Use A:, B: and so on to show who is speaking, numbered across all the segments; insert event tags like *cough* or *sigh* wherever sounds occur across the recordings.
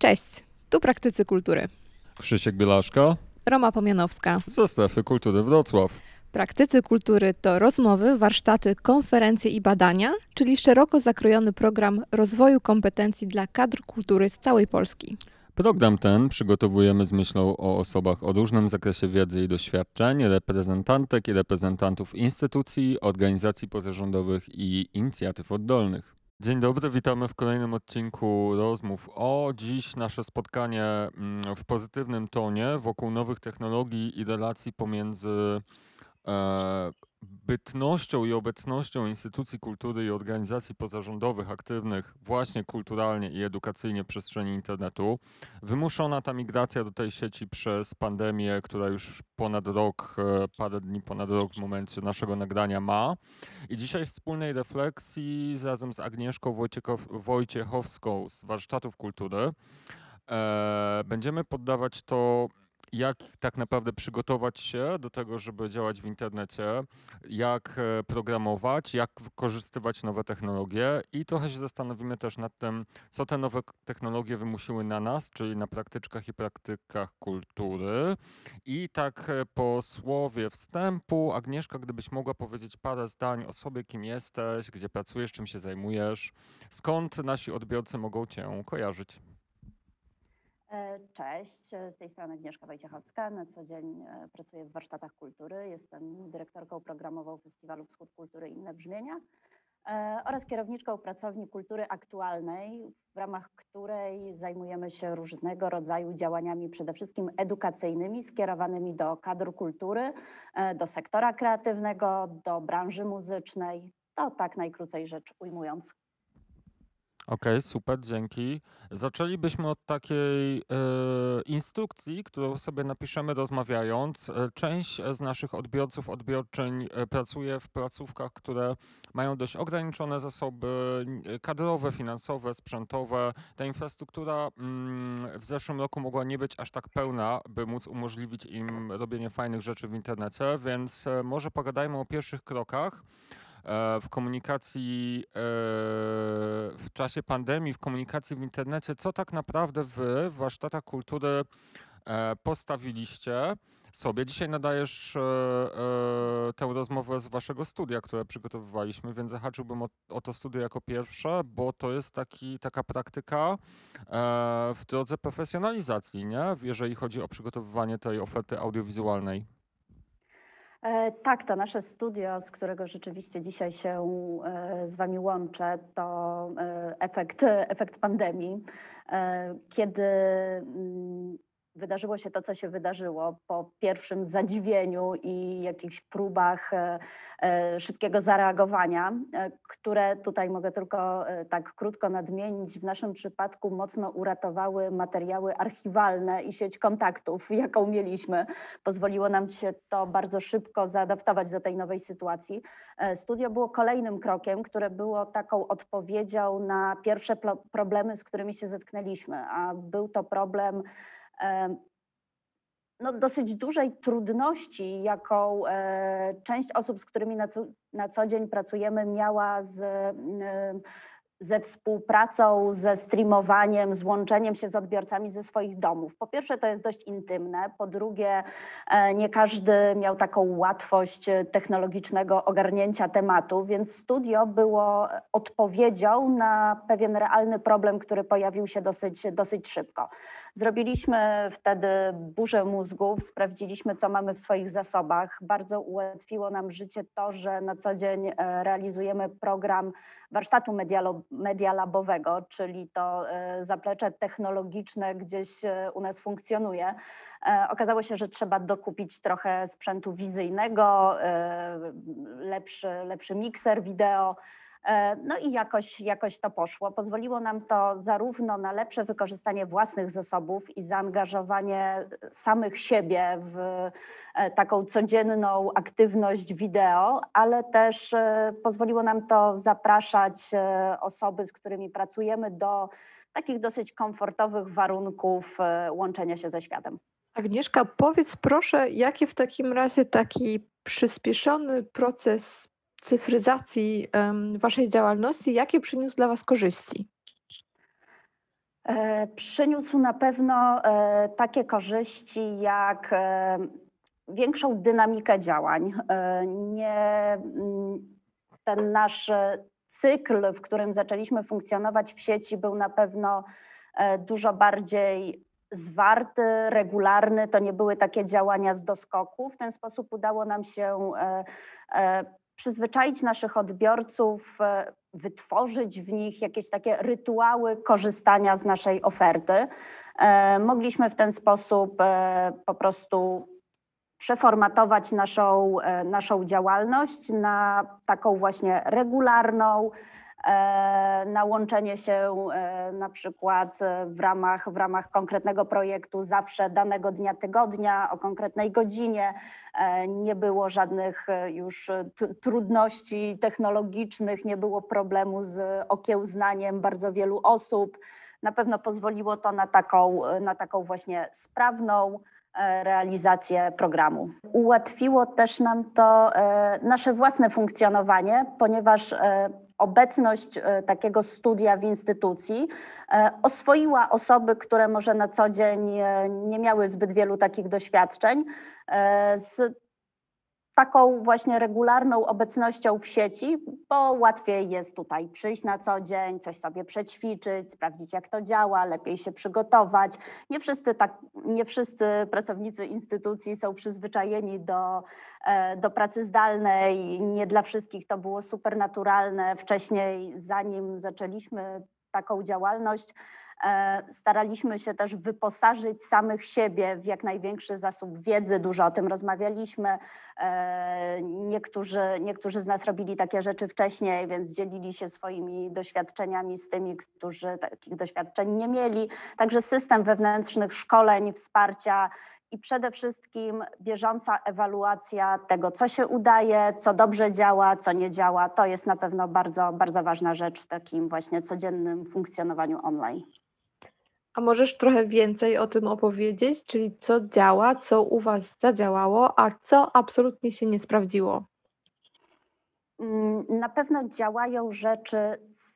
A: Cześć, tu praktycy kultury.
B: Krzysiek Bielaszka
A: Roma Pomianowska.
B: ze Strefy Kultury Wrocław.
A: Praktycy kultury to rozmowy, warsztaty, konferencje i badania, czyli szeroko zakrojony program rozwoju kompetencji dla kadr kultury z całej Polski.
B: Program ten przygotowujemy z myślą o osobach o różnym zakresie wiedzy i doświadczeń, reprezentantek i reprezentantów instytucji, organizacji pozarządowych i inicjatyw oddolnych. Dzień dobry, witamy w kolejnym odcinku rozmów. O dziś nasze spotkanie mm, w pozytywnym tonie wokół nowych technologii i relacji pomiędzy e, bytnością i obecnością instytucji kultury i organizacji pozarządowych aktywnych właśnie kulturalnie i edukacyjnie w przestrzeni internetu. Wymuszona ta migracja do tej sieci przez pandemię, która już ponad rok, e, parę dni ponad rok w momencie naszego nagrania ma. I dzisiaj w wspólnej refleksji razem z Agnieszką Wojciechow- Wojciechowską z Warsztatów Kultury e, będziemy poddawać to jak tak naprawdę przygotować się do tego, żeby działać w internecie, jak e, programować, jak wykorzystywać nowe technologie i trochę się zastanowimy też nad tym, co te nowe technologie wymusiły na nas, czyli na praktyczkach i praktykach kultury. I tak e, po słowie wstępu, Agnieszka, gdybyś mogła powiedzieć parę zdań o sobie, kim jesteś, gdzie pracujesz, czym się zajmujesz, skąd nasi odbiorcy mogą cię kojarzyć.
C: E, Cześć, e, z tej strony Agnieszka Wojciechowska. Na co dzień e, pracuję w warsztatach kultury. Jestem dyrektorką programową Festiwalu Wschód Kultury i Inne Brzmienia oraz kierowniczką pracowni kultury aktualnej, w ramach której zajmujemy się różnego rodzaju działaniami, przede wszystkim edukacyjnymi, skierowanymi do kadr kultury, do sektora kreatywnego, do branży muzycznej. To tak najkrócej rzecz ujmując.
B: Okej, super, dzięki. Zaczęlibyśmy od takiej e, instrukcji, którą sobie napiszemy rozmawiając. E, Część z naszych odbiorców, odbiorczyń e, pracuje w placówkach, które mają dość ograniczone zasoby e, kadrowe, finansowe, sprzętowe. Ta infrastruktura mm, w zeszłym roku mogła nie być aż tak pełna, by móc umożliwić im robienie fajnych rzeczy w internecie, więc e, może pogadajmy o pierwszych krokach e, w komunikacji e, w czasie pandemii, w komunikacji w internecie, co tak naprawdę wy w warsztatach kultury e, postawiliście sobie. Dzisiaj nadajesz e, e, tę rozmowę z waszego studia, które przygotowywaliśmy, więc zahaczyłbym o, to studio jako pierwsze, bo to jest taki, taka praktyka e, w drodze profesjonalizacji, nie? Jeżeli chodzi o przygotowywanie tej oferty audiowizualnej.
C: E, Tak, to nasze studio, z którego rzeczywiście dzisiaj się e, z Wami łączę, to e, efekt, efekt pandemii, kiedy mm, wydarzyło się to, co się wydarzyło po pierwszym zadziwieniu i jakichś próbach e, e, szybkiego zareagowania, e, które tutaj mogę tylko tak krótko nadmienić, w naszym przypadku mocno uratowały materiały archiwalne i sieć kontaktów, *laughs* jaką mieliśmy pozwoliło nam się to bardzo szybko zaadaptować do tej nowej sytuacji. Studio było kolejnym krokiem, które było taką odpowiedzią na pierwsze problemy, z którymi się zetknęliśmy, a był to problem no, dosyć dużej trudności, jaką e, część osób, z którymi na co, na co dzień pracujemy, miała z, ze współpracą, ze streamowaniem, z łączeniem się z odbiorcami ze swoich domów. Po pierwsze, to jest dość intymne. Po drugie, e, nie każdy miał taką łatwość e, technologicznego ogarnięcia tematu, więc studio było odpowiedzią na pewien realny problem, który pojawił się dosyć, dosyć szybko. Zrobiliśmy wtedy burzę mózgów, sprawdziliśmy, co mamy w swoich zasobach. Bardzo ułatwiło nam życie to, że na co dzień e, realizujemy program warsztatu medialabowego, czyli to e, zaplecze technologiczne gdzieś e, u nas funkcjonuje. Okazało się, że trzeba dokupić trochę sprzętu wizyjnego, lepszy, lepszy mikser wideo. E, No i jakoś, jakoś to poszło. Pozwoliło nam to zarówno na lepsze wykorzystanie własnych zasobów i zaangażowanie samych siebie w e, taką codzienną aktywność wideo, ale też e, pozwoliło nam to zapraszać osoby, z którymi pracujemy do takich dosyć komfortowych warunków łączenia się ze światem.
A: Agnieszka, powiedz proszę, jakie w takim razie taki przyspieszony proces cyfryzacji waszej działalności, jakie przyniósł dla was korzyści?
C: E, Przyniósł na pewno e, takie korzyści jak e, większą dynamikę działań. Nie, mm, ten nasz cykl, w którym zaczęliśmy funkcjonować w sieci, był na pewno dużo bardziej zwarty, regularny. To nie były takie działania z doskoku. W ten sposób udało nam się przyzwyczaić naszych odbiorców, e, wytworzyć w nich jakieś takie rytuały korzystania z naszej oferty. E, Mogliśmy w ten sposób e, po prostu przeformatować naszą, naszą działalność na taką właśnie regularną, na łączenie się e, na przykład e, w ramach, w ramach konkretnego projektu zawsze danego dnia tygodnia o konkretnej godzinie. E, Nie było żadnych e, już e, trudności technologicznych, nie było problemu z okiełznaniem bardzo wielu osób. Na pewno pozwoliło to na taką, na taką właśnie sprawną, e, realizację programu. Ułatwiło też nam to e, nasze własne funkcjonowanie, ponieważ e, obecność e, takiego studia w instytucji e, oswoiła osoby, które może na co dzień e, nie miały zbyt wielu takich doświadczeń, z taką właśnie regularną obecnością w sieci, bo łatwiej jest tutaj przyjść na co dzień, coś sobie przećwiczyć, sprawdzić jak to działa, lepiej się przygotować. Nie wszyscy, tak, nie wszyscy pracownicy instytucji są przyzwyczajeni do, e, do pracy zdalnej. Nie dla wszystkich to było super naturalne. Wcześniej, zanim zaczęliśmy taką działalność, staraliśmy się też wyposażyć samych siebie w jak największy zasób wiedzy. Dużo o tym rozmawialiśmy. E, Niektórzy, niektórzy z nas robili takie rzeczy wcześniej, więc dzielili się swoimi doświadczeniami z tymi, którzy takich doświadczeń nie mieli. Także system wewnętrznych szkoleń, wsparcia i przede wszystkim bieżąca ewaluacja tego, co się udaje, co dobrze działa, co nie działa. To jest na pewno bardzo, bardzo ważna rzecz w takim właśnie codziennym funkcjonowaniu online.
A: Możesz trochę więcej o tym opowiedzieć, czyli co działa, co u Was zadziałało, a co absolutnie się nie sprawdziło?
C: Mm, Na pewno działają rzeczy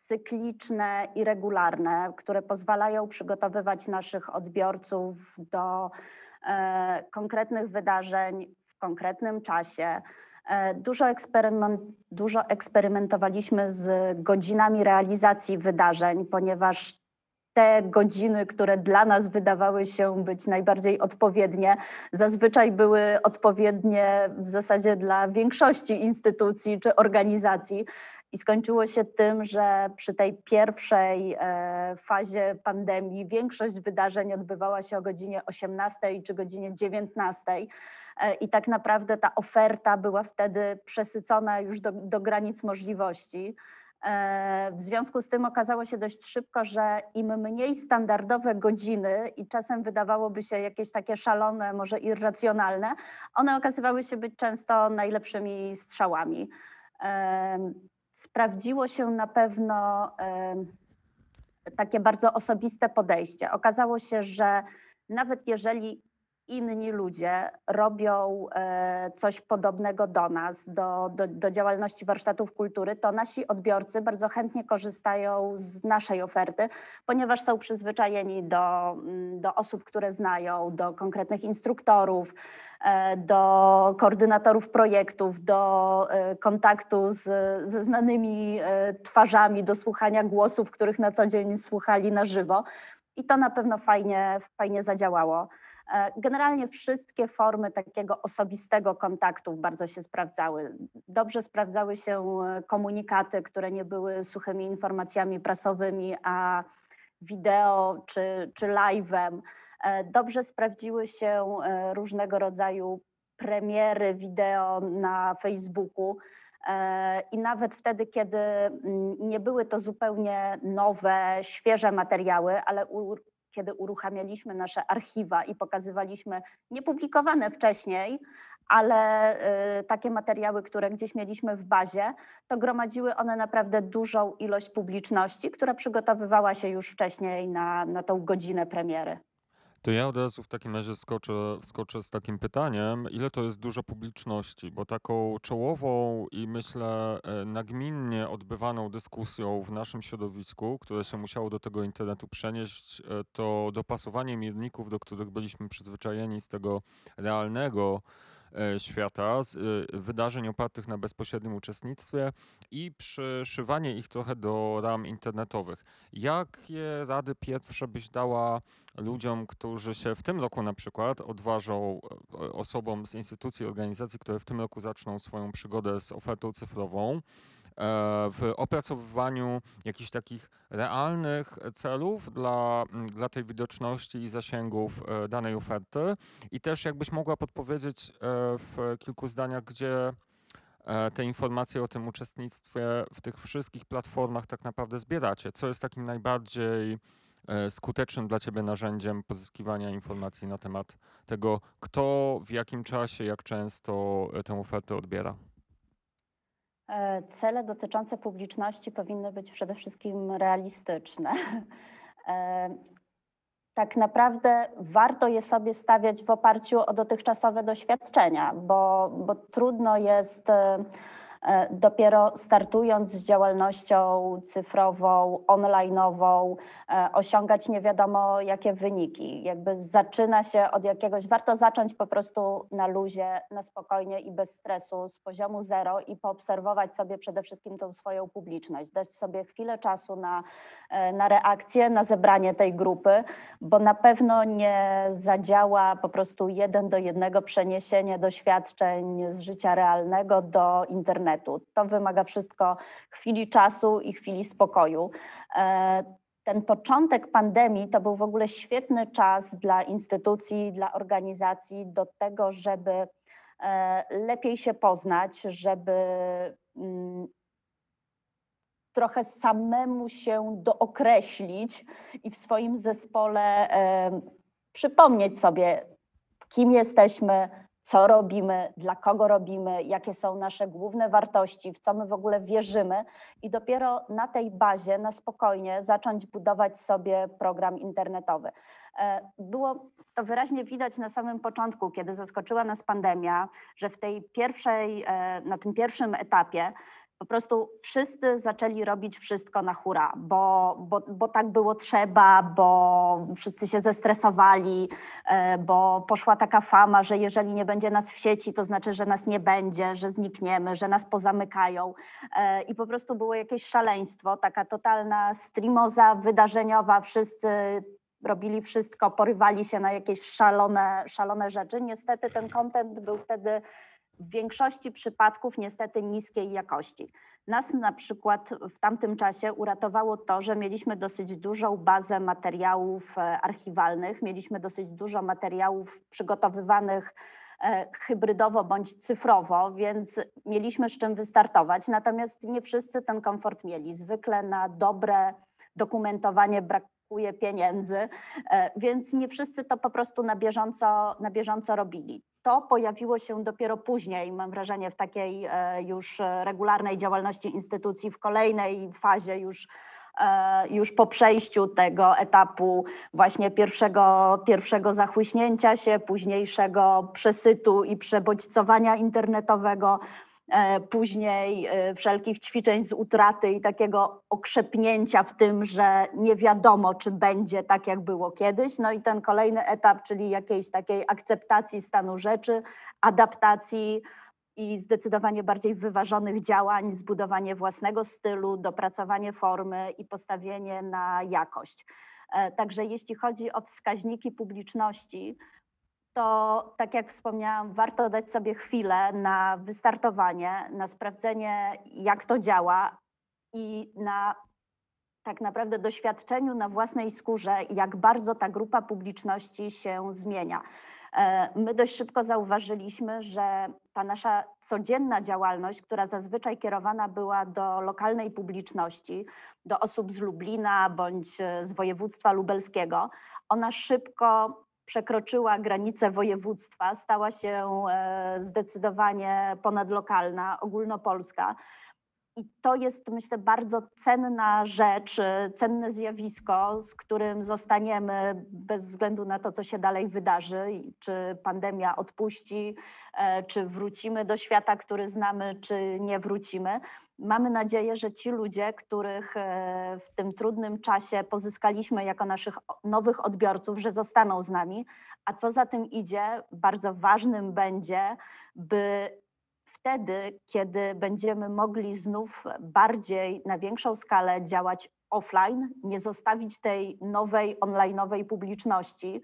C: cykliczne i regularne, które pozwalają przygotowywać naszych odbiorców do e, konkretnych wydarzeń w konkretnym czasie. E, Dużo, eksperyment, dużo eksperymentowaliśmy z godzinami realizacji wydarzeń, ponieważ te godziny, które dla nas wydawały się być najbardziej odpowiednie, zazwyczaj były odpowiednie w zasadzie dla większości instytucji czy organizacji. I skończyło się tym, że przy tej pierwszej e, fazie pandemii większość wydarzeń odbywała się o godzinie 18 czy godzinie 19. E, I tak naprawdę ta oferta była wtedy przesycona już do, do granic możliwości. W związku z tym okazało się dość szybko, że im mniej standardowe godziny i czasem wydawałoby się jakieś takie szalone, może irracjonalne, one okazywały się być często najlepszymi strzałami. Sprawdziło się na pewno takie bardzo osobiste podejście. Okazało się, że nawet jeżeli inni ludzie robią e, coś podobnego do nas, do, do, do działalności warsztatów kultury, to nasi odbiorcy bardzo chętnie korzystają z naszej oferty, ponieważ są przyzwyczajeni do, mm, do osób, które znają, do konkretnych instruktorów, e, do koordynatorów projektów, do e, kontaktu z, ze znanymi twarzami, do słuchania głosów, których na co dzień słuchali na żywo. I to na pewno fajnie, fajnie zadziałało. E, Generalnie wszystkie formy takiego osobistego kontaktu bardzo się sprawdzały. Dobrze sprawdzały się e, komunikaty, które nie były suchymi informacjami prasowymi, a wideo czy, czy live'em. E, Dobrze sprawdziły się różnego rodzaju premiery wideo na Facebooku. I nawet wtedy, kiedy mm, nie były to zupełnie nowe, świeże materiały, ale kiedy uruchamialiśmy nasze archiwa i pokazywaliśmy niepublikowane wcześniej, ale y, takie materiały, które gdzieś mieliśmy w bazie, to gromadziły one naprawdę dużą ilość publiczności, która przygotowywała się już wcześniej na, na tą godzinę premiery.
B: To ja od razu w takim razie skoczę, wskoczę z takim pytaniem, ile to jest dużo publiczności, bo taką czołową i myślę e, nagminnie odbywaną dyskusją w naszym środowisku, które się musiało do tego internetu przenieść, e, to dopasowanie mierników, do których byliśmy przyzwyczajeni z tego realnego świata, z e, wydarzeń opartych na bezpośrednim uczestnictwie i przyszywanie ich trochę do ram internetowych. Jakie rady pierwsze byś dała ludziom, którzy się w tym roku na przykład odważą, e, osobom z instytucji, organizacji, które w tym roku zaczną swoją przygodę z ofertą cyfrową, e, w opracowywaniu jakichś takich realnych celów dla, dla tej widoczności i zasięgów e, danej oferty i też jakbyś mogła podpowiedzieć e, w kilku zdaniach, gdzie e, te informacje o tym uczestnictwie w tych wszystkich platformach tak naprawdę zbieracie? Co jest takim najbardziej e, skutecznym dla Ciebie narzędziem pozyskiwania informacji na temat tego, kto w jakim czasie, jak często e, tę ofertę odbiera?
C: E, Cele dotyczące publiczności powinny być przede wszystkim realistyczne. *laughs* E, Tak naprawdę warto je sobie stawiać w oparciu o dotychczasowe doświadczenia, bo, bo trudno jest e, dopiero startując z działalnością cyfrową, online'ową, e, osiągać nie wiadomo jakie wyniki. Jakby zaczyna się od jakiegoś, warto zacząć po prostu na luzie, na spokojnie i bez stresu, z poziomu zero i poobserwować sobie przede wszystkim tą swoją publiczność, dać sobie chwilę czasu na, e, na reakcję, na zebranie tej grupy, bo na pewno nie zadziała po prostu jeden do jednego przeniesienie doświadczeń z życia realnego do internetu. To wymaga wszystko chwili czasu i chwili spokoju. E, ten początek pandemii to był w ogóle świetny czas dla instytucji, dla organizacji do tego, żeby e, lepiej się poznać, żeby mm, trochę samemu się dookreślić i w swoim zespole e, przypomnieć sobie, kim jesteśmy, co robimy, dla kogo robimy, jakie są nasze główne wartości, w co my w ogóle wierzymy, i dopiero na tej bazie, na spokojnie zacząć budować sobie program internetowy. E, Było to wyraźnie widać na samym początku, kiedy zaskoczyła nas pandemia, że w tej pierwszej, e, na tym pierwszym etapie po prostu wszyscy zaczęli robić wszystko na hura, bo, bo, bo tak było trzeba, bo wszyscy się zestresowali, e, bo poszła taka fama, że jeżeli nie będzie nas w sieci, to znaczy, że nas nie będzie, że znikniemy, że nas pozamykają. E, I po prostu było jakieś szaleństwo, taka totalna streamoza wydarzeniowa, wszyscy robili wszystko, porywali się na jakieś szalone, szalone rzeczy. Niestety ten content był wtedy w większości przypadków niestety niskiej jakości. Nas na przykład w tamtym czasie uratowało to, że mieliśmy dosyć dużą bazę materiałów e, archiwalnych, mieliśmy dosyć dużo materiałów przygotowywanych e, hybrydowo bądź cyfrowo, więc mieliśmy z czym wystartować. Natomiast nie wszyscy ten komfort mieli. Zwykle na dobre dokumentowanie brakuje pieniędzy, e, więc nie wszyscy to po prostu na bieżąco, na bieżąco robili. To pojawiło się dopiero później, mam wrażenie, w takiej e, już regularnej działalności instytucji, w kolejnej fazie już e, już po przejściu tego etapu właśnie pierwszego, pierwszego zachłyśnięcia się, późniejszego przesytu i przebodźcowania internetowego, później e, wszelkich ćwiczeń z utraty i takiego okrzepnięcia w tym, że nie wiadomo, czy będzie tak, jak było kiedyś. No i ten kolejny etap, czyli jakiejś takiej akceptacji stanu rzeczy, adaptacji i zdecydowanie bardziej wyważonych działań, zbudowanie własnego stylu, dopracowanie formy i postawienie na jakość. E, Także jeśli chodzi o wskaźniki publiczności, to tak jak wspomniałam, warto dać sobie chwilę na wystartowanie, na sprawdzenie, jak to działa i na tak naprawdę doświadczeniu na własnej skórze, jak bardzo ta grupa publiczności się zmienia. E, My dość szybko zauważyliśmy, że ta nasza codzienna działalność, która zazwyczaj kierowana była do lokalnej publiczności, do osób z Lublina bądź z województwa lubelskiego, ona szybko przekroczyła granice województwa, stała się e, zdecydowanie ponadlokalna, ogólnopolska. I to jest, myślę, bardzo cenna rzecz, e, cenne zjawisko, z którym zostaniemy bez względu na to, co się dalej wydarzy, czy pandemia odpuści, e, czy wrócimy do świata, który znamy, czy nie wrócimy. Mamy nadzieję, że ci ludzie, których e, w tym trudnym czasie pozyskaliśmy jako naszych nowych odbiorców, że zostaną z nami, a co za tym idzie, bardzo ważnym będzie, by wtedy, kiedy będziemy mogli znów bardziej na większą skalę działać offline, nie zostawić tej nowej online'owej publiczności,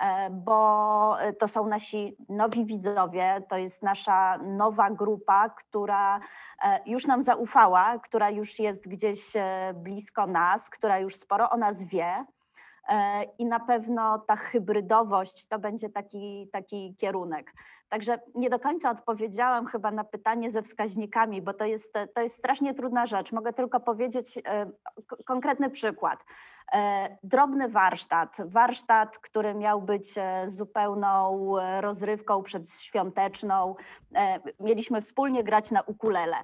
C: e, bo to są nasi nowi widzowie, to jest nasza nowa grupa, która e, już nam zaufała, która już jest gdzieś e, blisko nas, która już sporo o nas wie. E, I na pewno ta hybrydowość to będzie taki, taki kierunek. Także nie do końca odpowiedziałam chyba na pytanie ze wskaźnikami, bo to jest, to jest strasznie trudna rzecz. Mogę tylko powiedzieć e, konkretny przykład. E, Drobny warsztat, warsztat, który miał być zupełną rozrywką przedświąteczną. Mieliśmy wspólnie grać na ukulele.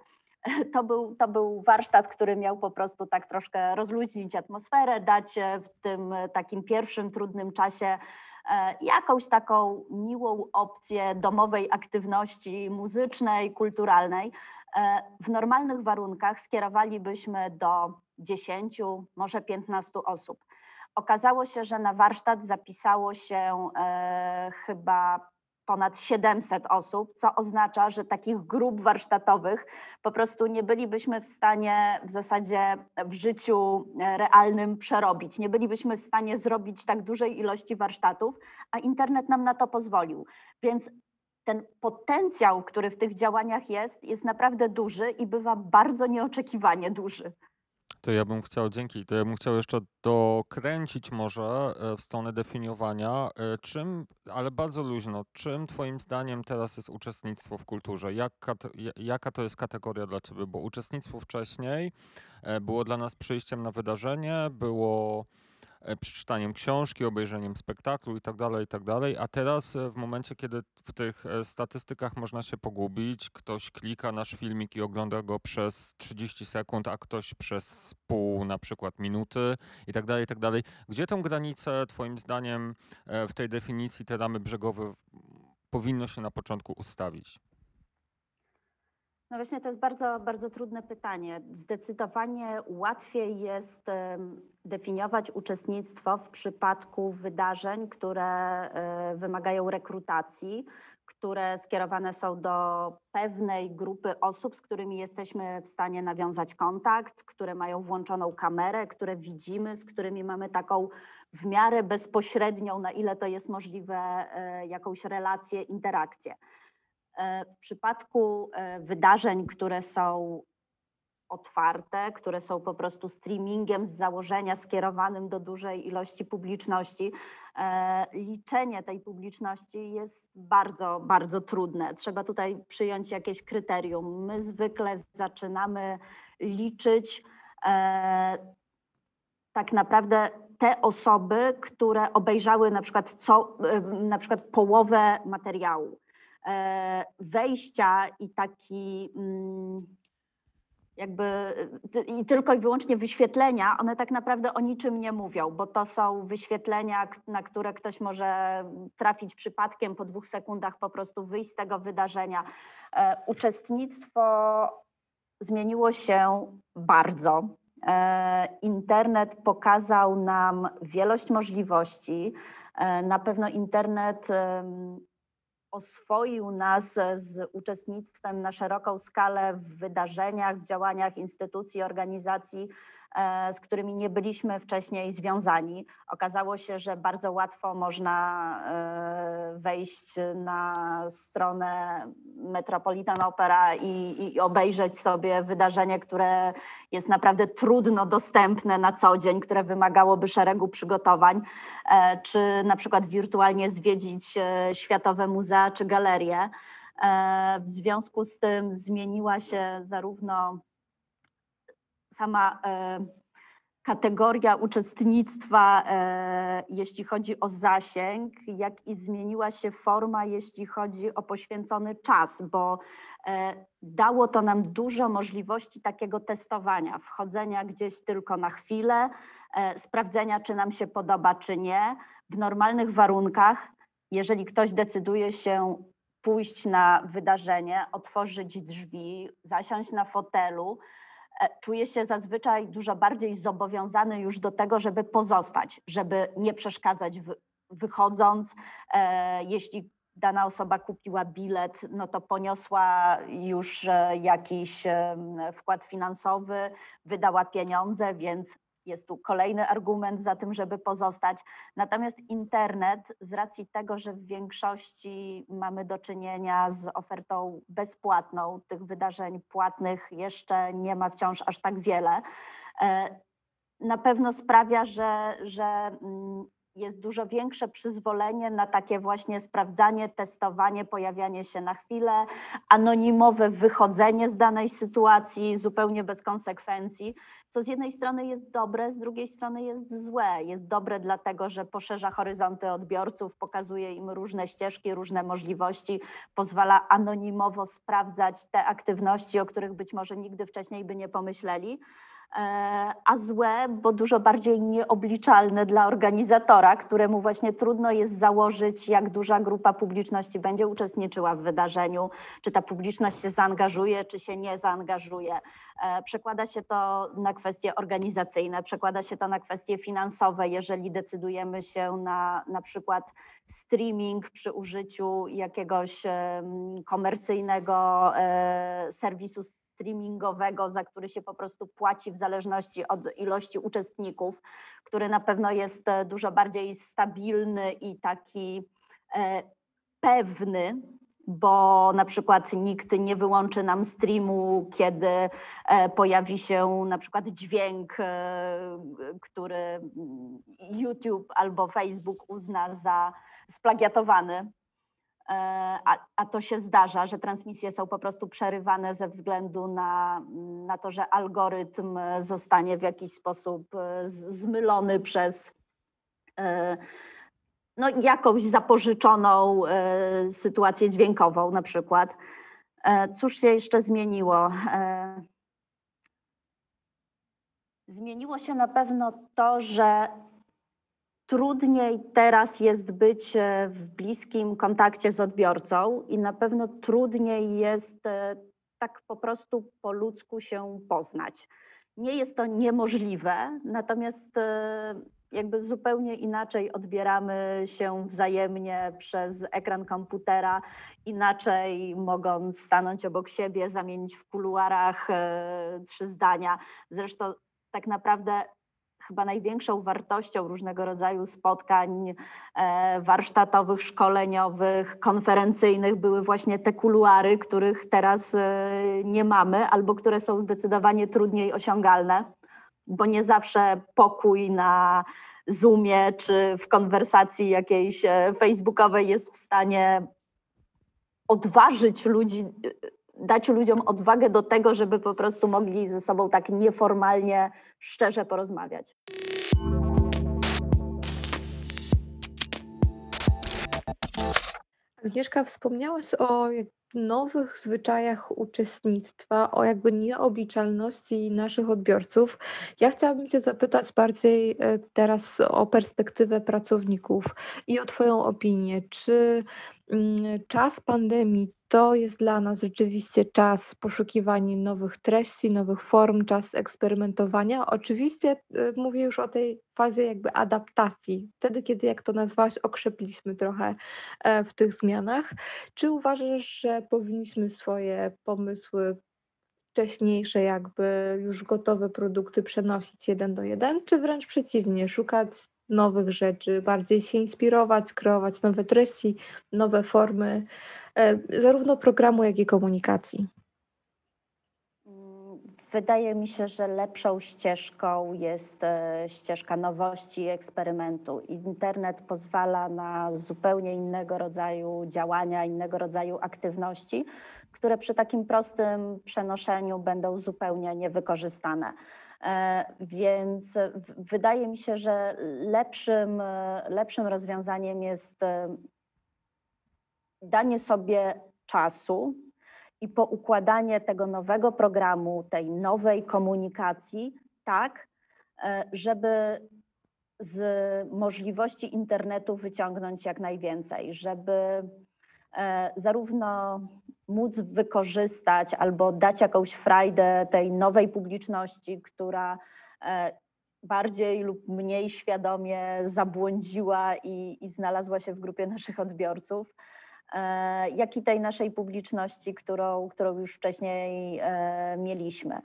C: *laughs* To był, to był warsztat, który miał po prostu tak troszkę rozluźnić atmosferę, dać e, w tym e, takim pierwszym trudnym czasie e, jakąś taką miłą opcję domowej aktywności muzycznej, kulturalnej. W normalnych warunkach skierowalibyśmy do 10, może 15 osób. Okazało się, że na warsztat zapisało się chyba ponad 700 osób, co oznacza, że takich grup warsztatowych po prostu nie bylibyśmy w stanie w zasadzie w życiu e, realnym przerobić. Nie bylibyśmy w stanie zrobić tak dużej ilości warsztatów, a internet nam na to pozwolił. Więc ten potencjał, który w tych działaniach jest, jest naprawdę duży i bywa bardzo nieoczekiwanie duży.
B: To ja bym chciał, dzięki, to ja bym chciał jeszcze dokręcić może e, w stronę definiowania, e, czym, ale bardzo luźno, czym twoim zdaniem teraz jest uczestnictwo w kulturze? Jaka to, ja- jaka to jest kategoria dla ciebie? Bo uczestnictwo wcześniej e, było dla nas przyjściem na wydarzenie, było przeczytaniem książki, obejrzeniem spektaklu i tak dalej, i tak a teraz e, w momencie, kiedy w tych e, statystykach można się pogubić, ktoś klika nasz filmik i ogląda go przez 30 sekund, a ktoś przez pół na przykład minuty i tak dalej, i dalej. Gdzie tą granicę twoim zdaniem e, w tej definicji te ramy brzegowe powinno się na początku ustawić?
C: No właśnie, to jest bardzo, bardzo trudne pytanie. Zdecydowanie łatwiej jest definiować uczestnictwo w przypadku wydarzeń, które e, wymagają rekrutacji, które skierowane są do pewnej grupy osób, z którymi jesteśmy w stanie nawiązać kontakt, które mają włączoną kamerę, które widzimy, z którymi mamy taką w miarę bezpośrednią, na ile to jest możliwe, e, jakąś relację, interakcję. E, W przypadku e, wydarzeń, które są otwarte, które są po prostu streamingiem z założenia skierowanym do dużej ilości publiczności, e, liczenie tej publiczności jest bardzo, bardzo trudne. Trzeba tutaj przyjąć jakieś kryterium. My zwykle zaczynamy liczyć tak naprawdę te osoby, które obejrzały na przykład, co, na przykład połowę materiału wejścia i taki mm, jakby i tylko i wyłącznie wyświetlenia, one tak naprawdę o niczym nie mówią, bo to są wyświetlenia, na które ktoś może trafić przypadkiem, po dwóch sekundach po prostu wyjść z tego wydarzenia. E, Uczestnictwo zmieniło się bardzo. E, Internet pokazał nam wielość możliwości. E, Na pewno internet oswoił nas z uczestnictwem na szeroką skalę w wydarzeniach, w działaniach instytucji, organizacji, z którymi nie byliśmy wcześniej związani. Okazało się, że bardzo łatwo można e, wejść na stronę Metropolitan Opera i, i obejrzeć sobie wydarzenie, które jest naprawdę trudno dostępne na co dzień, które wymagałoby szeregu przygotowań, e, czy na przykład wirtualnie zwiedzić e, światowe muzea czy galerie. E, W związku z tym zmieniła się zarówno sama e, kategoria uczestnictwa, e, jeśli chodzi o zasięg, jak i zmieniła się forma, jeśli chodzi o poświęcony czas, bo e, dało to nam dużo możliwości takiego testowania, wchodzenia gdzieś tylko na chwilę, sprawdzenia, czy nam się podoba, czy nie. W normalnych warunkach, jeżeli ktoś decyduje się pójść na wydarzenie, otworzyć drzwi, zasiąść na fotelu, czuje się zazwyczaj dużo bardziej zobowiązany już do tego, żeby pozostać, żeby nie przeszkadzać wy, wychodząc. E, jeśli dana osoba kupiła bilet, no to poniosła już e, jakiś e, wkład finansowy, wydała pieniądze, więc jest tu kolejny argument za tym, żeby pozostać. Natomiast internet, z racji tego, że w większości mamy do czynienia z ofertą bezpłatną, tych wydarzeń płatnych jeszcze nie ma wciąż aż tak wiele, e, na pewno sprawia, że, że mm, jest dużo większe przyzwolenie na takie właśnie sprawdzanie, testowanie, pojawianie się na chwilę, anonimowe wychodzenie z danej sytuacji zupełnie bez konsekwencji, co z jednej strony jest dobre, z drugiej strony jest złe. Jest dobre dlatego, że poszerza horyzonty odbiorców, pokazuje im różne ścieżki, różne możliwości, pozwala anonimowo sprawdzać te aktywności, o których być może nigdy wcześniej by nie pomyśleli a złe, bo dużo bardziej nieobliczalne dla organizatora, któremu właśnie trudno jest założyć, jak duża grupa publiczności będzie uczestniczyła w wydarzeniu, czy ta publiczność się zaangażuje, czy się nie zaangażuje. Przekłada się to na kwestie organizacyjne, przekłada się to na kwestie finansowe, jeżeli decydujemy się na na przykład streaming przy użyciu jakiegoś komercyjnego e, serwisu streamingowego, za który się po prostu płaci w zależności od ilości uczestników, który na pewno jest e, dużo bardziej stabilny i taki e, pewny, bo na przykład nikt nie wyłączy nam streamu, kiedy e, pojawi się na przykład dźwięk, który YouTube albo Facebook uzna za splagiatowany. A, a, to się zdarza, że transmisje są po prostu przerywane ze względu na, na to, że algorytm zostanie w jakiś sposób e, zmylony przez e, no, jakąś zapożyczoną e, sytuację dźwiękową na przykład. Cóż się jeszcze zmieniło? Zmieniło się na pewno to, że Trudniej teraz jest być e, w bliskim kontakcie z odbiorcą i na pewno trudniej jest e, tak po prostu po ludzku się poznać. Nie jest to niemożliwe, natomiast e, jakby zupełnie inaczej odbieramy się wzajemnie przez ekran komputera, inaczej mogąc stanąć obok siebie, zamienić w kuluarach trzy zdania. Zresztą tak naprawdę chyba największą wartością różnego rodzaju spotkań e, warsztatowych, szkoleniowych, konferencyjnych były właśnie te kuluary, których teraz e, nie mamy albo które są zdecydowanie trudniej osiągalne, bo nie zawsze pokój na Zoomie czy w konwersacji jakiejś e, facebookowej jest w stanie odważyć ludzi dać ludziom odwagę do tego, żeby po prostu mogli ze sobą tak nieformalnie, szczerze porozmawiać.
A: Agnieszka, wspomniałaś o nowych zwyczajach uczestnictwa, o jakby nieobliczalności naszych odbiorców. Ja chciałabym Cię zapytać bardziej e, teraz o perspektywę pracowników i o Twoją opinię. Czy mm, czas pandemii to jest dla nas rzeczywiście czas poszukiwania nowych treści, nowych form, czas eksperymentowania. Oczywiście y, mówię już o tej fazie jakby adaptacji, wtedy kiedy, jak to nazwałaś, okrzepliśmy trochę e, w tych zmianach. Czy uważasz, że powinniśmy swoje pomysły wcześniejsze, jakby już gotowe produkty przenosić jeden do jeden, czy wręcz przeciwnie, szukać nowych rzeczy, bardziej się inspirować, kreować nowe treści, nowe formy? E, zarówno programu, jak i komunikacji?
C: Wydaje mi się, że lepszą ścieżką jest e, ścieżka nowości i eksperymentu. Internet pozwala na zupełnie innego rodzaju działania, innego rodzaju aktywności, które przy takim prostym przenoszeniu będą zupełnie niewykorzystane. E, Więc wydaje mi się, że lepszym, lepszym rozwiązaniem jest danie sobie czasu i poukładanie tego nowego programu, tej nowej komunikacji tak, e, żeby z możliwości internetu wyciągnąć jak najwięcej, żeby e, zarówno móc wykorzystać albo dać jakąś frajdę tej nowej publiczności, która e, bardziej lub mniej świadomie zabłądziła i, i znalazła się w grupie naszych odbiorców, jak i tej naszej publiczności, którą, którą już wcześniej e, mieliśmy.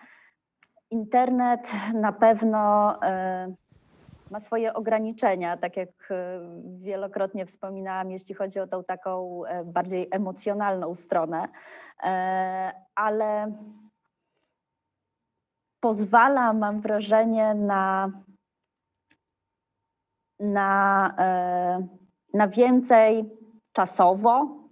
C: Internet na pewno e, ma swoje ograniczenia, tak jak e, wielokrotnie wspominałam, jeśli chodzi o tą taką e, bardziej emocjonalną stronę, e, ale pozwala, mam wrażenie, na, na, e, na więcej czasowo,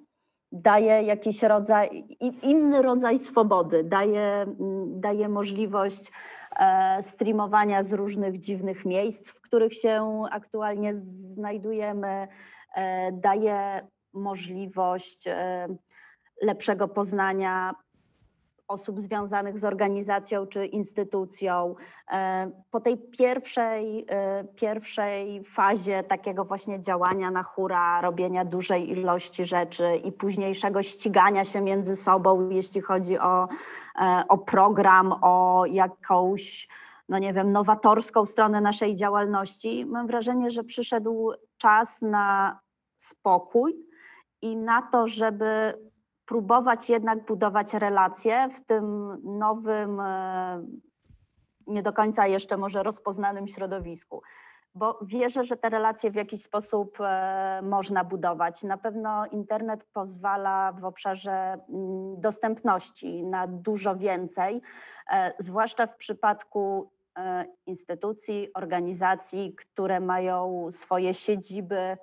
C: daje jakiś rodzaj, inny rodzaj swobody, daje, mm, daje możliwość e, streamowania z różnych dziwnych miejsc, w których się aktualnie znajdujemy, e, daje możliwość e, lepszego poznania osób związanych z organizacją czy instytucją. E, Po tej pierwszej, e, pierwszej fazie takiego właśnie działania na hura, robienia dużej ilości rzeczy i późniejszego ścigania się między sobą, jeśli chodzi o, e, o program, o jakąś, no nie wiem, nowatorską stronę naszej działalności, mam wrażenie, że przyszedł czas na spokój i na to, żeby próbować jednak budować relacje w tym nowym, e, nie do końca jeszcze może rozpoznanym środowisku. Bo wierzę, że te relacje w jakiś sposób e, można budować. Na pewno internet pozwala w obszarze mm, dostępności na dużo więcej, e, zwłaszcza w przypadku instytucji, organizacji, które mają swoje siedziby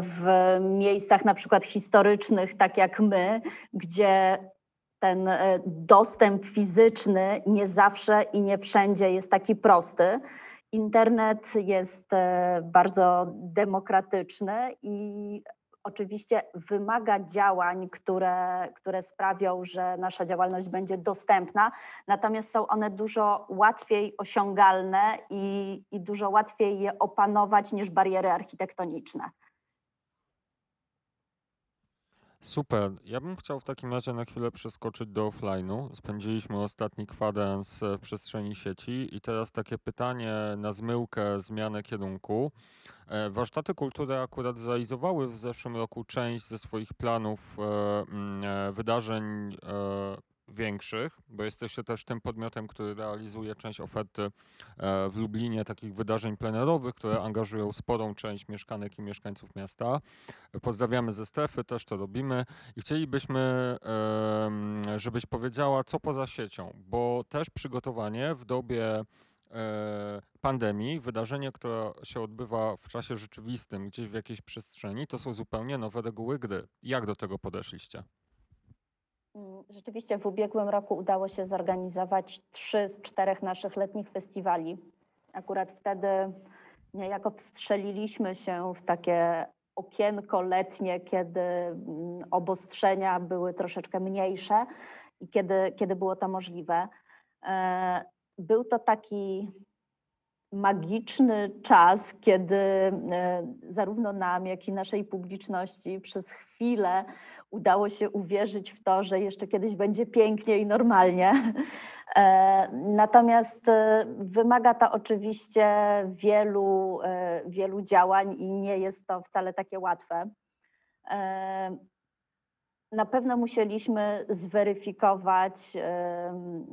C: w miejscach na przykład historycznych, tak jak my, gdzie ten e, dostęp fizyczny nie zawsze i nie wszędzie jest taki prosty. Internet jest e, bardzo demokratyczny i oczywiście wymaga działań, które, które sprawią, że nasza działalność będzie dostępna, natomiast są one dużo łatwiej osiągalne i, i dużo łatwiej je opanować niż bariery architektoniczne.
B: Super. Ja bym chciał w takim razie na chwilę przeskoczyć do offline'u. Spędziliśmy ostatni kwadrans e, w przestrzeni sieci i teraz takie pytanie na zmyłkę, zmianę kierunku. E, Warsztaty kultury akurat zrealizowały w zeszłym roku część ze swoich planów e, wydarzeń większych, bo jesteście też tym podmiotem, który realizuje część oferty e, w Lublinie takich wydarzeń plenerowych, które angażują sporą część mieszkanek i mieszkańców miasta. Pozdrawiamy ze strefy, też to robimy i chcielibyśmy, żebyś powiedziała, co poza siecią, bo też przygotowanie w dobie e, pandemii, wydarzenie, które się odbywa w czasie rzeczywistym, gdzieś w jakiejś przestrzeni, to są zupełnie nowe reguły gry. Jak do tego podeszliście?
C: Mm, Rzeczywiście w ubiegłym roku udało się zorganizować trzy z czterech naszych letnich festiwali. Akurat wtedy niejako wstrzeliliśmy się w takie okienko letnie, kiedy mm, obostrzenia były troszeczkę mniejsze i kiedy, kiedy było to możliwe. E, Był to taki magiczny czas, kiedy e, zarówno nam, jak i naszej publiczności przez chwilę udało się uwierzyć w to, że jeszcze kiedyś będzie pięknie i normalnie. *laughs* E, Natomiast e, wymaga to oczywiście wielu, e, wielu działań i nie jest to wcale takie łatwe. Na pewno musieliśmy zweryfikować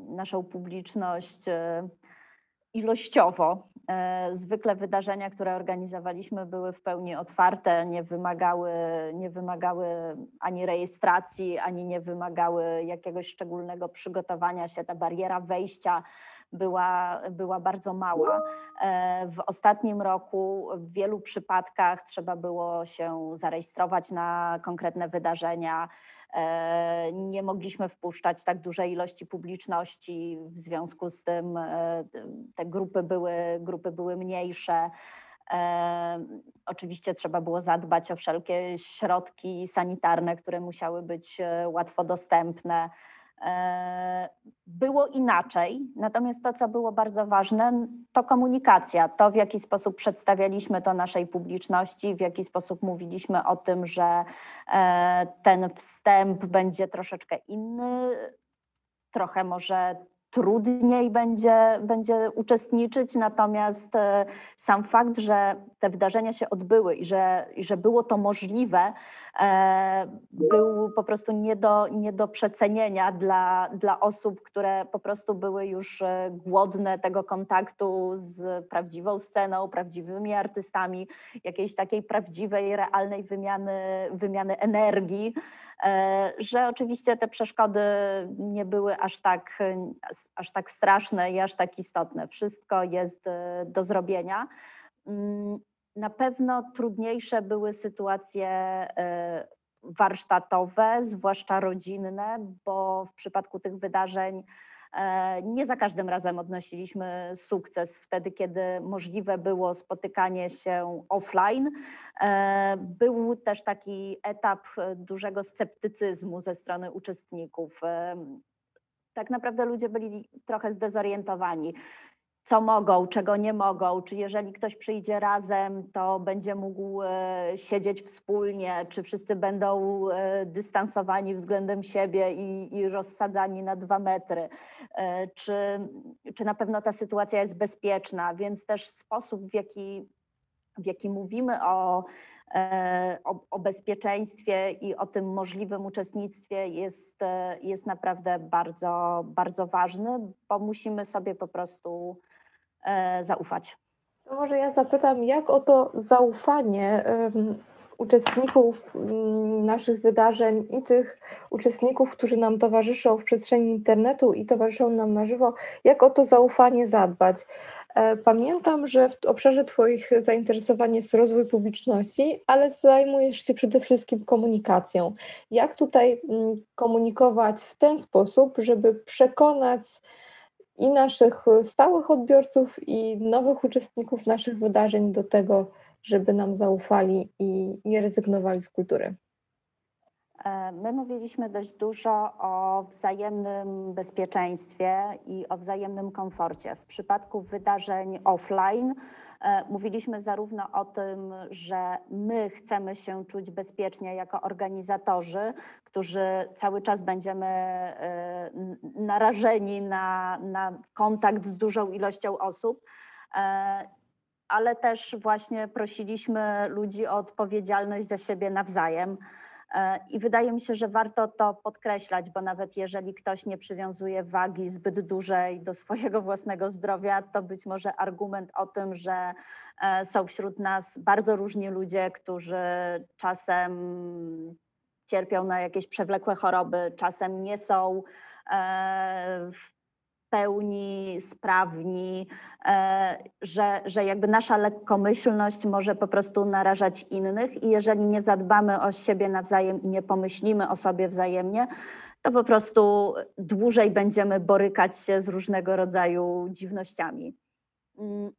C: naszą publiczność ilościowo. E, Zwykle wydarzenia, które organizowaliśmy, były w pełni otwarte, nie wymagały, nie wymagały ani rejestracji, ani nie wymagały jakiegoś szczególnego przygotowania się. Ta bariera wejścia była, była bardzo mała. E, W ostatnim roku w wielu przypadkach trzeba było się zarejestrować na konkretne wydarzenia. E, Nie mogliśmy wpuszczać tak dużej ilości publiczności, w związku z tym e, te grupy były, grupy były mniejsze. E, Oczywiście trzeba było zadbać o wszelkie środki sanitarne, które musiały być e, łatwo dostępne. E, Było inaczej, natomiast to, co było bardzo ważne, to komunikacja, to w jaki sposób przedstawialiśmy to naszej publiczności, w jaki sposób mówiliśmy o tym, że e, ten wstęp będzie troszeczkę inny, trochę może trudniej będzie, będzie uczestniczyć, natomiast e, sam fakt, że te wydarzenia się odbyły i że, i że było to możliwe, był po prostu nie do, nie do przecenienia dla, dla osób, które po prostu były już e, głodne tego kontaktu z prawdziwą sceną, prawdziwymi artystami, jakiejś takiej prawdziwej, realnej wymiany, wymiany energii e, że oczywiście te przeszkody nie były aż tak, e, aż tak straszne i aż tak istotne. Wszystko jest e, do zrobienia. Na pewno trudniejsze były sytuacje e, warsztatowe, zwłaszcza rodzinne, bo w przypadku tych wydarzeń e, nie za każdym razem odnosiliśmy sukces wtedy, kiedy możliwe było spotykanie się offline. E, Był też taki etap dużego sceptycyzmu ze strony uczestników. Tak naprawdę ludzie byli trochę zdezorientowani. Co mogą, czego nie mogą, czy jeżeli ktoś przyjdzie razem, to będzie mógł e, siedzieć wspólnie, czy wszyscy będą e, dystansowani względem siebie i, i rozsadzani na dwa metry, e, czy, czy na pewno ta sytuacja jest bezpieczna, więc też sposób, w jaki w jaki mówimy o, o, o bezpieczeństwie i o tym możliwym uczestnictwie jest, jest naprawdę bardzo, bardzo ważny, bo musimy sobie po prostu zaufać.
A: To może ja zapytam, jak o to zaufanie em, uczestników mm, naszych wydarzeń i tych uczestników, którzy nam towarzyszą w przestrzeni internetu i towarzyszą nam na żywo, jak o to zaufanie zadbać? E, Pamiętam, że w obszarze Twoich zainteresowań jest rozwój publiczności, ale zajmujesz się przede wszystkim komunikacją. Jak tutaj mm, komunikować w ten sposób, żeby przekonać i naszych stałych odbiorców, i nowych uczestników naszych wydarzeń do tego, żeby nam zaufali i nie rezygnowali z kultury?
C: E, My mówiliśmy dość dużo o wzajemnym bezpieczeństwie i o wzajemnym komforcie. W przypadku wydarzeń offline e, mówiliśmy zarówno o tym, że my chcemy się czuć bezpiecznie jako organizatorzy, którzy cały czas będziemy e, narażeni na, na kontakt z dużą ilością osób. Ale też właśnie prosiliśmy ludzi o odpowiedzialność za siebie nawzajem. E, I wydaje mi się, że warto to podkreślać, bo nawet jeżeli ktoś nie przywiązuje wagi zbyt dużej do swojego własnego zdrowia, to być może argument o tym, że e, są wśród nas bardzo różni ludzie, którzy czasem cierpią na jakieś przewlekłe choroby, czasem nie są e, w pełni sprawni, e, że, że jakby nasza lekkomyślność może po prostu narażać innych i jeżeli nie zadbamy o siebie nawzajem i nie pomyślimy o sobie wzajemnie, to po prostu dłużej będziemy borykać się z różnego rodzaju dziwnościami. Mm.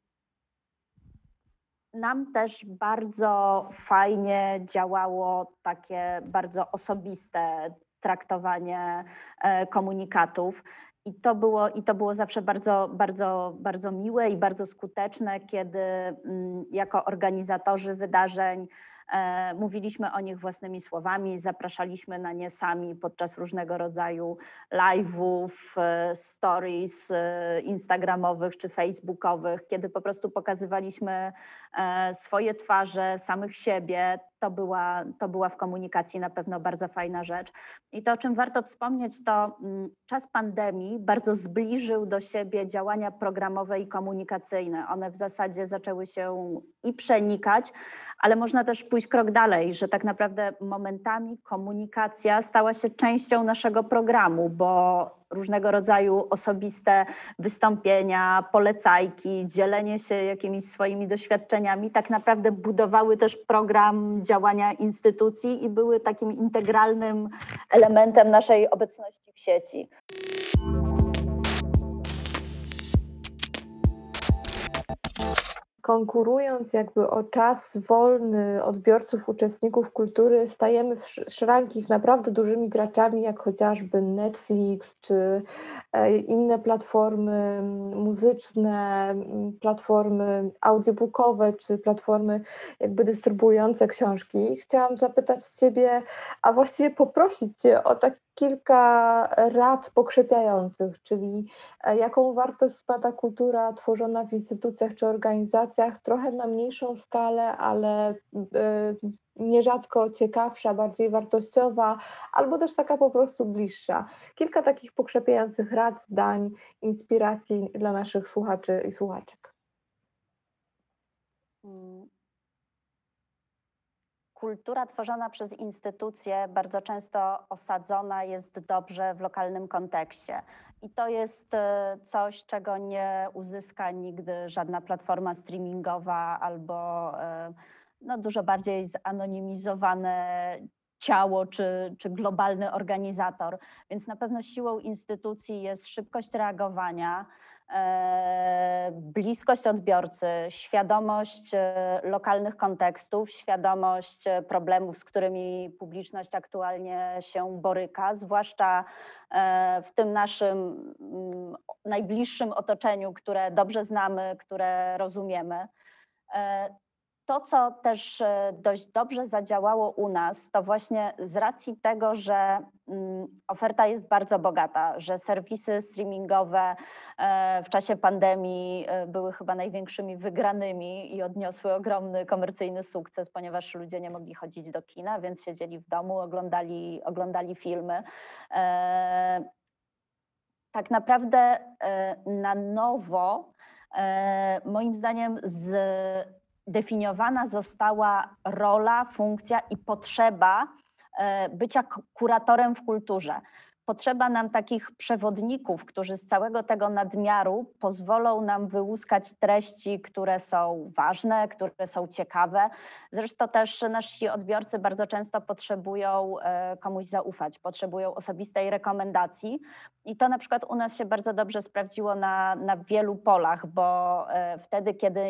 C: Nam też bardzo fajnie działało takie bardzo osobiste traktowanie e, komunikatów. I to było, i to było zawsze bardzo, bardzo, bardzo miłe i bardzo skuteczne, kiedy mm, jako organizatorzy wydarzeń e, mówiliśmy o nich własnymi słowami, zapraszaliśmy na nie sami podczas różnego rodzaju live'ów, e, stories e, instagramowych czy facebookowych, kiedy po prostu pokazywaliśmy swoje twarze, samych siebie. To była, to była w komunikacji na pewno bardzo fajna rzecz. I to, o czym warto wspomnieć, to mm, czas pandemii bardzo zbliżył do siebie działania programowe i komunikacyjne. One w zasadzie zaczęły się i przenikać, ale można też pójść krok dalej, że tak naprawdę momentami komunikacja stała się częścią naszego programu, bo różnego rodzaju osobiste wystąpienia, polecajki, dzielenie się jakimiś swoimi doświadczeniami, tak naprawdę budowały też program działania instytucji i były takim integralnym elementem naszej obecności w sieci.
A: Konkurując jakby o czas wolny odbiorców, uczestników kultury, stajemy w sz- szranki z naprawdę dużymi graczami, jak chociażby Netflix czy e, inne platformy muzyczne, platformy audiobookowe czy platformy jakby dystrybuujące książki. Chciałam zapytać Ciebie, a właściwie poprosić Cię o tak kilka rad pokrzepiających, czyli e, jaką wartość ta kultura tworzona w instytucjach czy organizacjach, trochę na mniejszą skalę, ale y, nierzadko ciekawsza, bardziej wartościowa, albo też taka po prostu bliższa. Kilka takich pokrzepiających rad, zdań, inspiracji dla naszych słuchaczy i słuchaczek.
C: Kultura tworzona przez instytucje bardzo często osadzona jest dobrze w lokalnym kontekście. I to jest e, coś, czego nie uzyska nigdy żadna platforma streamingowa albo e, no, dużo bardziej zanonimizowane ciało czy, czy globalny organizator. Więc na pewno siłą instytucji jest szybkość reagowania, bliskość odbiorcy, świadomość e, lokalnych kontekstów, świadomość e, problemów, z którymi publiczność aktualnie się boryka, zwłaszcza e, w tym naszym mm, najbliższym otoczeniu, które dobrze znamy, które rozumiemy. To, co też e, dość dobrze zadziałało u nas, to właśnie z racji tego, że mm, oferta jest bardzo bogata, że serwisy streamingowe e, w czasie pandemii e, były chyba największymi wygranymi i odniosły ogromny komercyjny sukces, ponieważ ludzie nie mogli chodzić do kina, więc siedzieli w domu, oglądali, oglądali filmy. Tak naprawdę na nowo, moim zdaniem, zdefiniowana została rola, funkcja i potrzeba e, bycia kuratorem w kulturze. Potrzeba nam takich przewodników, którzy z całego tego nadmiaru pozwolą nam wyłuskać treści, które są ważne, które są ciekawe. Zresztą też nasi odbiorcy bardzo często potrzebują e, komuś zaufać, potrzebują osobistej rekomendacji. I to na przykład u nas się bardzo dobrze sprawdziło na, na wielu polach, bo e, wtedy, kiedy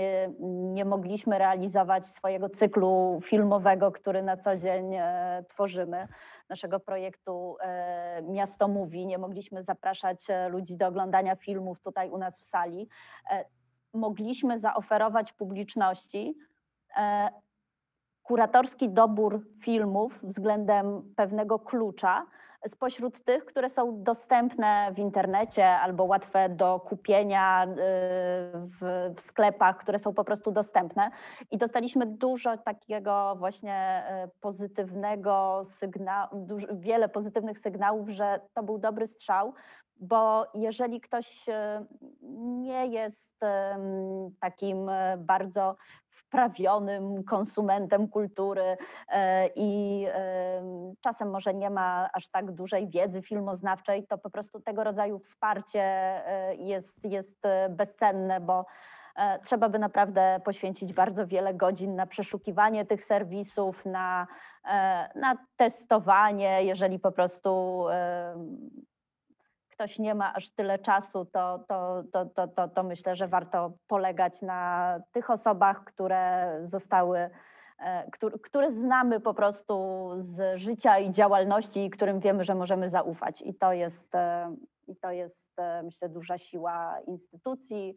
C: nie mogliśmy realizować swojego cyklu filmowego, który na co dzień e, tworzymy, naszego projektu e, Miasto Mówi, nie mogliśmy zapraszać e, ludzi do oglądania filmów tutaj u nas w sali, e, mogliśmy zaoferować publiczności kuratorski dobór filmów względem pewnego klucza spośród tych, które są dostępne w internecie albo łatwe do kupienia y, w, w sklepach, które są po prostu dostępne. I dostaliśmy dużo takiego właśnie y, pozytywnego sygnału, wiele pozytywnych sygnałów, że to był dobry strzał, bo jeżeli ktoś y, nie jest takim bardzo wprawionym konsumentem kultury e, i em, czasem może nie ma aż tak dużej wiedzy filmoznawczej, to po prostu tego rodzaju wsparcie e, jest, jest e, bezcenne, bo e, trzeba by naprawdę poświęcić bardzo wiele godzin na przeszukiwanie tych serwisów, na, e, na testowanie, jeżeli po prostu ktoś nie ma aż tyle czasu, to, to, to, to, to, myślę, że warto polegać na tych osobach, które zostały, e, któr- które znamy po prostu z życia i działalności, i którym wiemy, że możemy zaufać. I to jest, e, i to jest e, myślę, duża siła instytucji,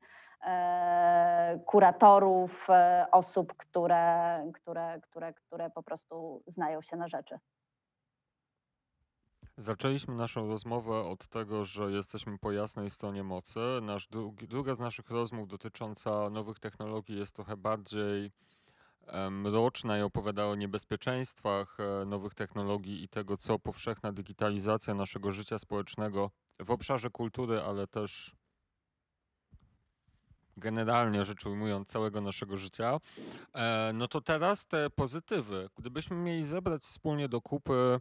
C: kuratorów, osób, które, które, które, które po prostu znają się na rzeczy.
B: Zaczęliśmy naszą rozmowę od tego, że jesteśmy po jasnej stronie mocy. Nasz drugi, druga z naszych rozmów dotycząca nowych technologii jest trochę bardziej mroczna i opowiada o niebezpieczeństwach e, nowych technologii i tego, co powszechna digitalizacja naszego życia społecznego w obszarze kultury, ale też generalnie rzecz ujmując całego naszego życia. E, no to teraz te pozytywy. Gdybyśmy mieli zebrać wspólnie do kupy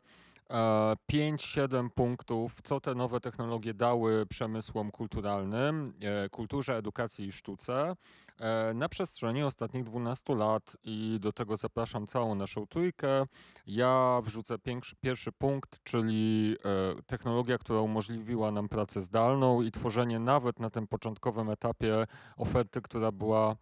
B: 5-7 punktów, co te nowe technologie dały przemysłom kulturalnym, e, kulturze, edukacji i sztuce e, na przestrzeni ostatnich 12 lat i do tego zapraszam całą naszą trójkę. Ja wrzucę pierwszy punkt, czyli e, technologia, która umożliwiła nam pracę zdalną i tworzenie nawet na tym początkowym etapie oferty, która była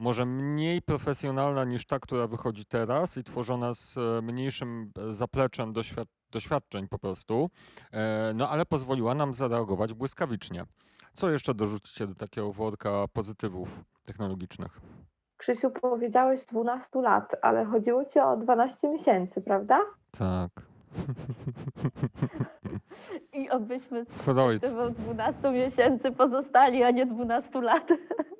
B: może mniej profesjonalna niż ta, która wychodzi teraz i tworzona z e, mniejszym e, zapleczem doświad doświadczeń po prostu, e, no ale pozwoliła nam zareagować błyskawicznie. Co jeszcze dorzucicie do takiego worka pozytywów technologicznych?
A: Krzysiu, powiedziałeś 12 lat, ale chodziło ci o 12 miesięcy, prawda?
B: Tak. *laughs*
C: I obyśmy z
B: Freud.
C: perspektywą 12 miesięcy pozostali, a nie 12 lat. *laughs*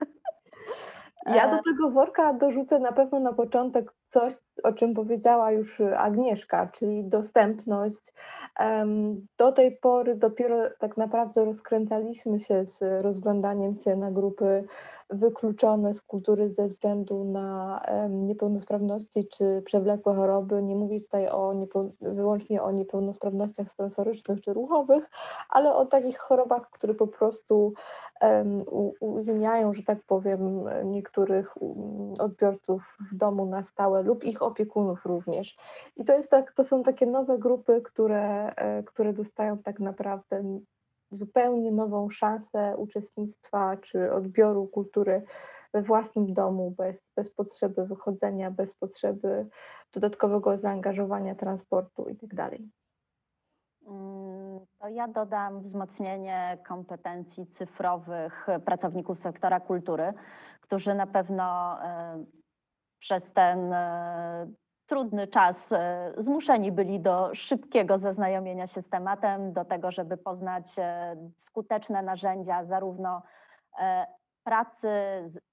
A: Ja
C: E,
A: do tego worka dorzucę na pewno na początek coś, o czym powiedziała już Agnieszka, czyli dostępność. Do tej pory dopiero tak naprawdę rozkręcaliśmy się z rozglądaniem się na grupy wykluczone z kultury ze względu na niepełnosprawności czy przewlekłe choroby. Nie mówię tutaj o wyłącznie o niepełnosprawnościach sensorycznych czy ruchowych, ale o takich chorobach, które po prostu em, u- uziemiają, że tak powiem, niektórych um, odbiorców w domu na stałe lub ich opiekunów również. I to, jest tak, to są takie nowe grupy, które, e, które dostają tak naprawdę zupełnie nową szansę uczestnictwa czy odbioru kultury we własnym domu, bez, bez potrzeby wychodzenia, bez potrzeby dodatkowego zaangażowania transportu itd.
C: Mm, To ja dodam wzmocnienie kompetencji cyfrowych pracowników sektora kultury, którzy na pewno e, przez ten e, trudny czas e, zmuszeni byli do szybkiego zaznajomienia się z tematem, do tego, żeby poznać e, skuteczne narzędzia zarówno e, pracy,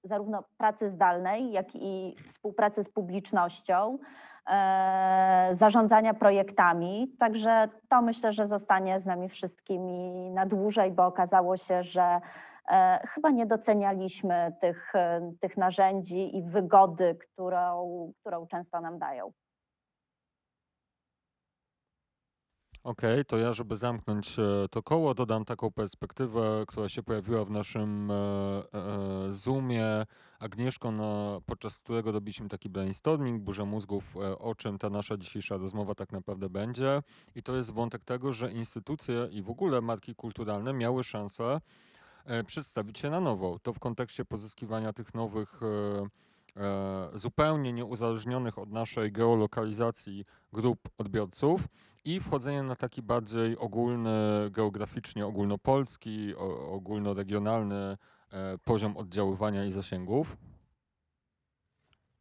C: zarówno pracy zdalnej, jak i współpracy z publicznością, zarządzania projektami. Także to myślę, że zostanie z nami wszystkimi na dłużej, bo okazało się, że chyba nie docenialiśmy tych, e, tych narzędzi i wygody, którą, którą często nam dają.
B: Okej, to ja, żeby zamknąć e, to koło, dodam taką perspektywę, która się pojawiła w naszym e, e, Zoomie Agnieszką, na, podczas którego robiliśmy taki brainstorming, burzę mózgów, e, o czym ta nasza dzisiejsza rozmowa tak naprawdę będzie. I to jest wątek tego, że instytucje i w ogóle marki kulturalne miały szansę e, przedstawić się na nowo. To w kontekście pozyskiwania tych nowych, e, e, zupełnie nieuzależnionych od naszej geolokalizacji grup odbiorców i wchodzenie na taki bardziej ogólny, geograficznie ogólnopolski, ogólnoregionalny e, poziom oddziaływania i zasięgów.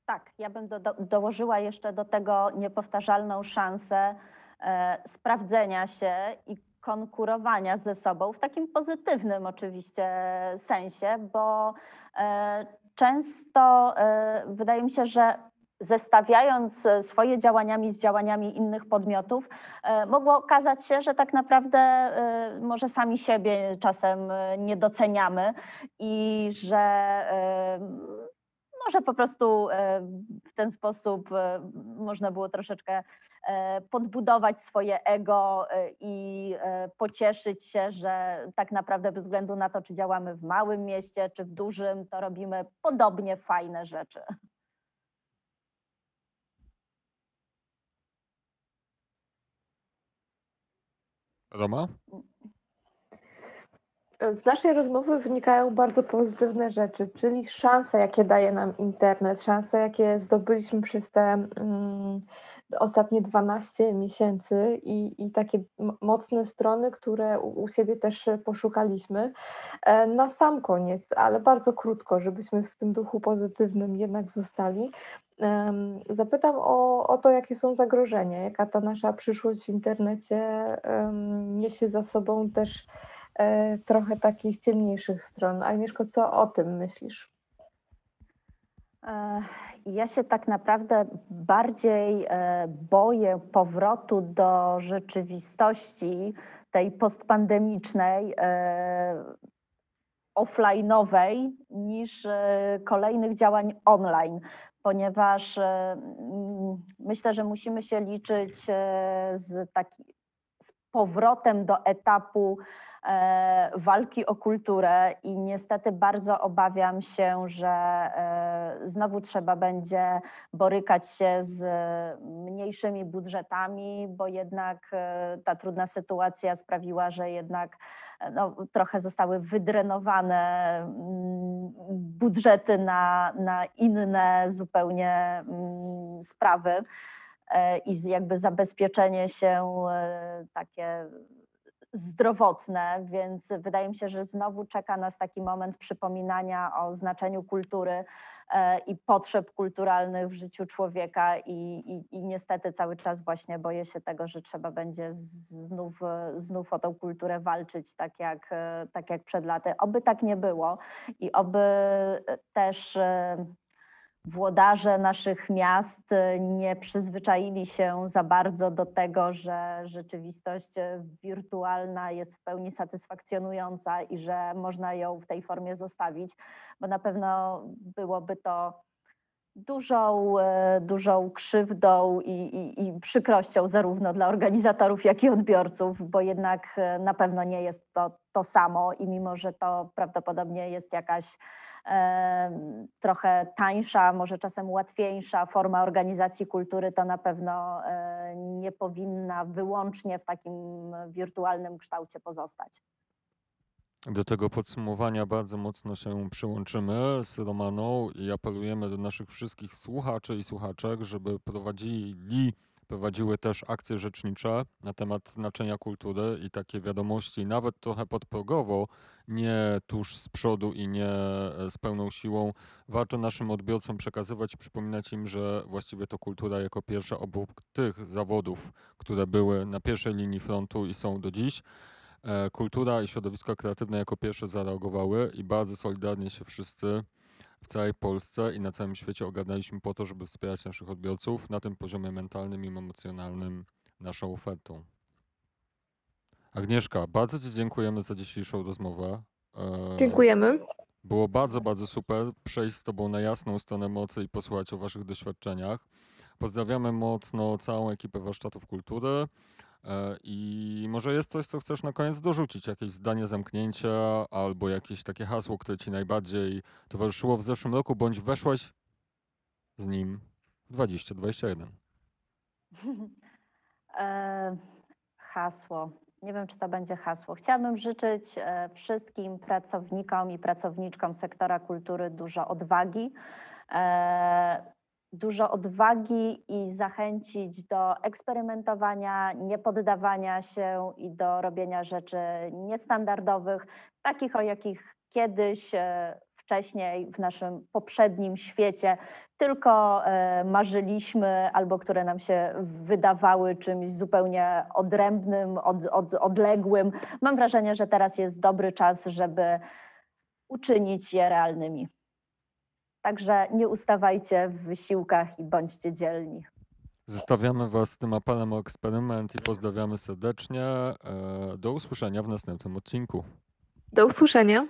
C: Tak, ja bym do, do, dołożyła jeszcze do tego niepowtarzalną szansę e, sprawdzenia się i konkurowania ze sobą w takim pozytywnym oczywiście sensie, bo e, często e, wydaje mi się, że zestawiając e, swoje działaniami z działaniami innych podmiotów, e, mogło okazać się, że tak naprawdę e, może sami siebie czasem e, nie doceniamy i że e, może po prostu e, w ten sposób e, można było troszeczkę e, podbudować swoje ego i pocieszyć się, że tak naprawdę bez względu na to, czy działamy w małym mieście, czy w dużym, to robimy podobnie fajne rzeczy.
B: Roma?
A: Z naszej rozmowy wynikają bardzo pozytywne rzeczy, czyli szanse, jakie daje nam internet, szanse, jakie zdobyliśmy przez te mm, ostatnie 12 miesięcy i, i takie mocne strony, które u, u siebie też poszukaliśmy. E, Na sam koniec, ale bardzo krótko, żebyśmy w tym duchu pozytywnym jednak zostali. Zapytam o, o to, jakie są zagrożenia, jaka ta nasza przyszłość w internecie em, niesie za sobą też e, trochę takich ciemniejszych stron. Agnieszko, co o tym myślisz?
C: E, Ja się tak naprawdę bardziej e, boję powrotu do rzeczywistości tej postpandemicznej, e, offline'owej niż e, kolejnych działań online, ponieważ e, myślę, że musimy się liczyć e, z, taki, z powrotem do etapu e, walki o kulturę i niestety bardzo obawiam się, że e, znowu trzeba będzie borykać się z mniejszymi budżetami, bo jednak e, ta trudna sytuacja sprawiła, że jednak e, no, trochę zostały wydrenowane mm, budżety na, na inne zupełnie mm, sprawy e, i jakby zabezpieczenie się e, takie zdrowotne, więc wydaje mi się, że znowu czeka nas taki moment przypominania o znaczeniu kultury e, i potrzeb kulturalnych w życiu człowieka i, i, i niestety cały czas właśnie boję się tego, że trzeba będzie znów, znów o tą kulturę walczyć, tak jak, tak jak przed laty. Oby tak nie było i oby e, też e, włodarze naszych miast e, nie przyzwyczaili się za bardzo do tego, że rzeczywistość e, wirtualna jest w pełni satysfakcjonująca i że można ją w tej formie zostawić, bo na pewno byłoby to dużą, e, dużą krzywdą i, i, i przykrością zarówno dla organizatorów, jak i odbiorców, bo jednak na pewno nie jest to to samo i mimo, że to prawdopodobnie jest jakaś trochę tańsza, może czasem łatwiejsza forma organizacji kultury, to na pewno e, nie powinna wyłącznie w takim wirtualnym kształcie pozostać.
B: Do tego podsumowania bardzo mocno się przyłączymy z Romaną i apelujemy do naszych wszystkich słuchaczy i słuchaczek, żeby prowadzili, prowadziły też akcje rzecznicze na temat znaczenia kultury i takie wiadomości, nawet trochę podprogowo, nie tuż z przodu i nie e, z pełną siłą. Warto naszym odbiorcom przekazywać przypominać im, że właściwie to kultura jako pierwsza obok tych zawodów, które były na pierwszej linii frontu i są do dziś, e, kultura i środowiska kreatywne jako pierwsze zareagowały i bardzo solidarnie się wszyscy w całej Polsce i na całym świecie ogarnęliśmy po to, żeby wspierać naszych odbiorców na tym poziomie mentalnym i emocjonalnym naszą ofertą. Agnieszka, bardzo Ci dziękujemy za dzisiejszą rozmowę. E,
A: Dziękujemy.
B: Było bardzo, bardzo super przejść z Tobą na jasną stronę mocy i posłuchać o Waszych doświadczeniach. Pozdrawiamy mocno całą ekipę warsztatów kultury. E, I może jest coś, co chcesz na koniec dorzucić, jakieś zdanie zamknięcia albo jakieś takie hasło, które Ci najbardziej towarzyszyło w zeszłym roku, bądź weszłaś z nim w 2021. *laughs*
C: E, hasło. Nie wiem, czy to będzie hasło. Chciałabym życzyć e, wszystkim pracownikom i pracowniczkom sektora kultury dużo odwagi. Dużo odwagi i zachęcić do eksperymentowania, nie poddawania się i do robienia rzeczy niestandardowych, takich o jakich kiedyś e, wcześniej w naszym poprzednim świecie tylko e, marzyliśmy albo które nam się wydawały czymś zupełnie odrębnym, od, od, odległym. Mam wrażenie, że teraz jest dobry czas, żeby uczynić je realnymi. Także nie ustawajcie w wysiłkach i bądźcie dzielni.
B: Zostawiamy Was z tym apelem o eksperyment i pozdrawiamy serdecznie. E, Do usłyszenia w następnym odcinku.
A: Do usłyszenia.